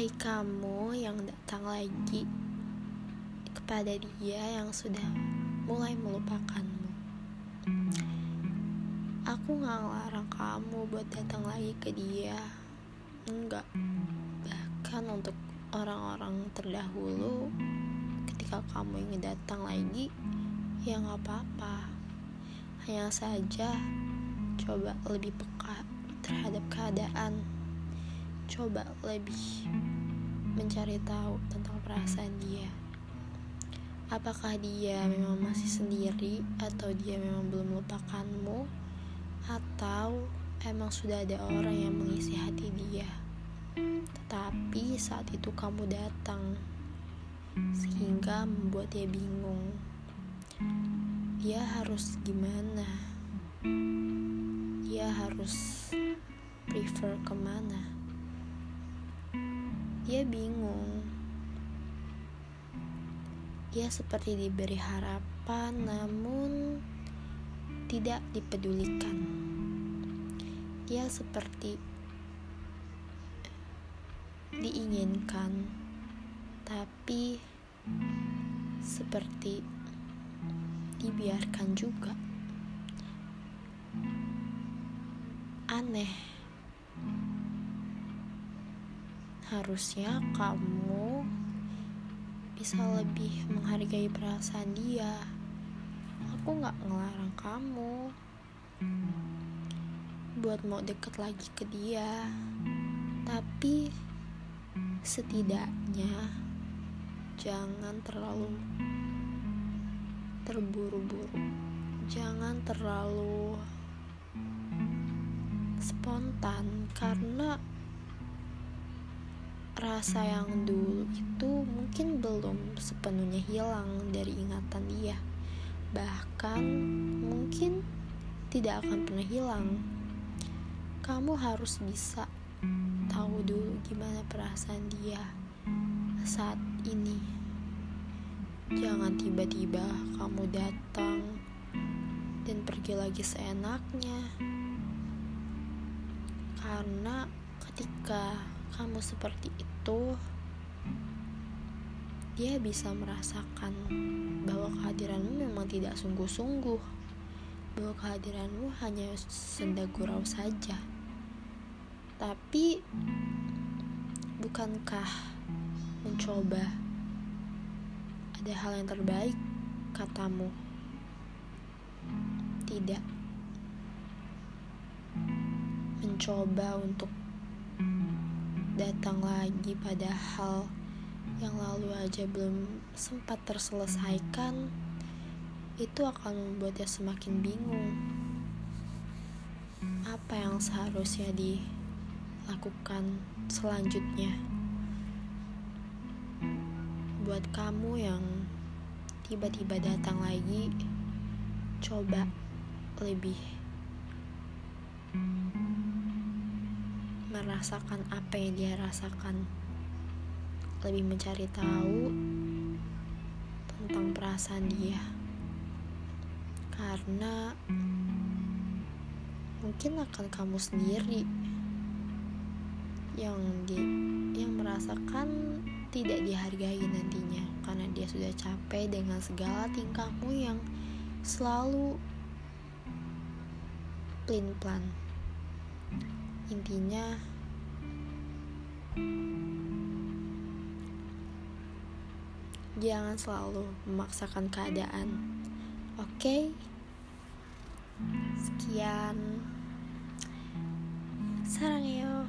Hai kamu yang datang lagi kepada dia yang sudah mulai melupakanmu. Aku gak ngelarang kamu buat datang lagi ke dia. Enggak. Bahkan untuk orang-orang terdahulu, ketika kamu ingin datang lagi, ya gak apa-apa. Hanya saja coba lebih peka terhadap keadaan coba lebih mencari tahu tentang perasaan dia. Apakah dia memang masih sendiri atau dia memang belum melupakanmu atau emang sudah ada orang yang mengisi hati dia. Tetapi saat itu kamu datang sehingga membuat dia bingung. Dia harus gimana? Dia harus prefer ke mana? Dia bingung. Dia seperti diberi harapan, namun tidak dipedulikan. Dia seperti diinginkan, tapi seperti dibiarkan juga. Aneh. Harusnya kamu bisa lebih menghargai perasaan dia. Aku gak ngelarang kamu buat mau deket lagi ke dia, tapi setidaknya jangan terlalu terburu-buru, jangan terlalu spontan karena rasa yang dulu itu mungkin belum sepenuhnya hilang dari ingatan dia. Bahkan mungkin tidak akan pernah hilang. Kamu harus bisa tahu dulu gimana perasaan dia saat ini. Jangan tiba-tiba kamu datang dan pergi lagi seenaknya. Karena ketika kamu seperti itu, dia bisa merasakan bahwa kehadiranmu memang tidak sungguh-sungguh, bahwa kehadiranmu hanya senda gurau saja. Tapi, bukankah mencoba ada hal yang terbaik, katamu? Tidak. Mencoba untuk datang lagi pada hal yang lalu aja belum sempat terselesaikan, itu akan membuatnya semakin bingung. Apa yang seharusnya dilakukan selanjutnya? Buat kamu yang tiba-tiba datang lagi, coba lebih merasakan apa yang dia rasakan. Lebih mencari tahu tentang perasaan dia. Karena mungkin akan kamu sendiri yang di yang merasakan tidak dihargai nantinya. Karena dia sudah capek dengan segala tingkahmu yang selalu plan plan intinya jangan selalu memaksakan keadaan. Oke? Okay? sekian. Sarang ya